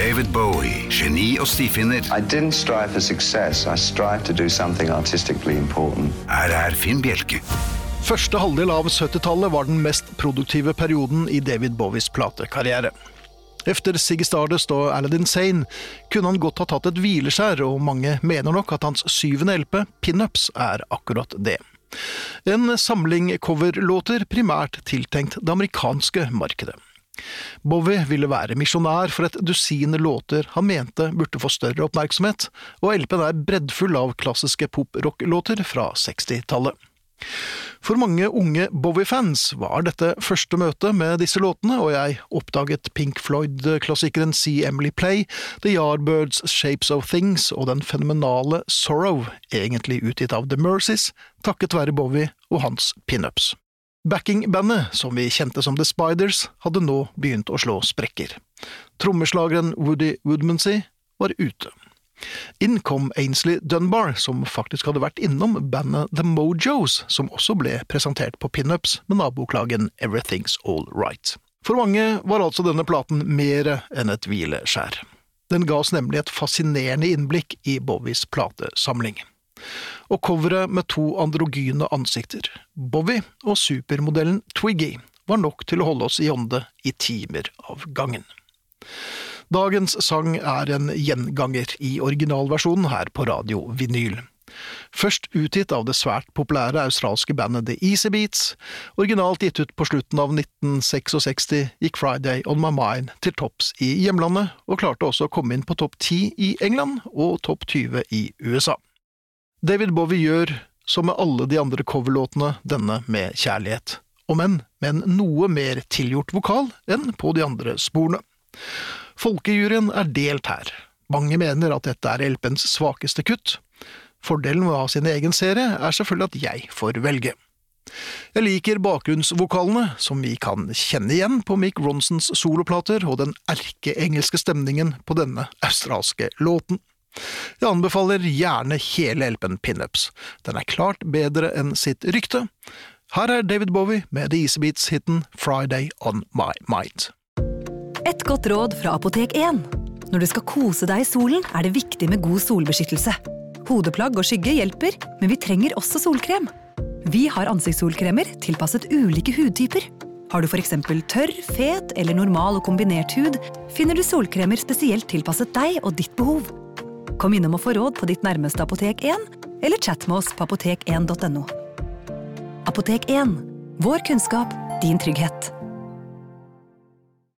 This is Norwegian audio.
David Bowie, geni og stifinner. I didn't strive for success. I strived to do something artistically important. Her er Finn Bjelke. Første halvdel av 70-tallet var den mest produktive perioden i David Bowies platekarriere. Efter Siggy Stardust og Aladdin Sane kunne han godt ha tatt et hvileskjær, og mange mener nok at hans syvende LP, Pinups, er akkurat det. En samling coverlåter primært tiltenkt det amerikanske markedet. Bowie ville være misjonær for et dusin låter han mente burde få større oppmerksomhet, og LP-en er breddfull av klassiske pop-rock-låter fra 60-tallet. For mange unge Bowie-fans var dette første møte med disse låtene, og jeg oppdaget Pink Floyd-klassikeren See Emily Play, The Yardbirds' Shapes of Things og den fenomenale Sorrow, egentlig utgitt av The Mercies, takket være Bowie og hans pinups. Backingbandet, som vi kjente som The Spiders, hadde nå begynt å slå sprekker. Trommeslageren Woody Woodmansey var ute. Inn kom Ainsley Dunbar, som faktisk hadde vært innom bandet The Mojos, som også ble presentert på pinups med naboklagen Everything's All Right. For mange var altså denne platen mer enn et hvileskjær. Den ga oss nemlig et fascinerende innblikk i Bowies platesamling. Og coveret med to androgyne ansikter, Bowie og supermodellen Twiggy, var nok til å holde oss i ånde i timer av gangen. Dagens sang er en gjenganger i originalversjonen her på Radio Vinyl. Først utgitt av det svært populære australske bandet The Easy Beats, originalt gitt ut på slutten av 1966, gikk Friday On My Mind til topps i hjemlandet, og klarte også å komme inn på topp 10 i England og topp 20 i USA. David Bowie gjør, som med alle de andre coverlåtene, denne med kjærlighet, om enn med en noe mer tilgjort vokal enn på de andre sporene. Folkejuryen er delt her. Mange mener at dette er LP-ens svakeste kutt. Fordelen med å ha sin egen serie er selvfølgelig at jeg får velge. Jeg liker bakgrunnsvokalene, som vi kan kjenne igjen på Mick Ronsons soloplater, og den erkeengelske stemningen på denne australske låten. Jeg anbefaler gjerne hele LP-en Pinups. Den er klart bedre enn sitt rykte. Her er David Bowie med The Easy Beats-hiten Friday On My Mind. Et godt råd fra Apotek 1. Når du skal kose deg i solen, er det viktig med god solbeskyttelse. Hodeplagg og skygge hjelper, men vi trenger også solkrem. Vi har ansiktssolkremer tilpasset ulike hudtyper. Har du f.eks. tørr, fet eller normal og kombinert hud, finner du solkremer spesielt tilpasset deg og ditt behov. Kom innom og få råd på ditt nærmeste Apotek 1, eller chat med oss på apotek1.no. Apotek 1 vår kunnskap, din trygghet.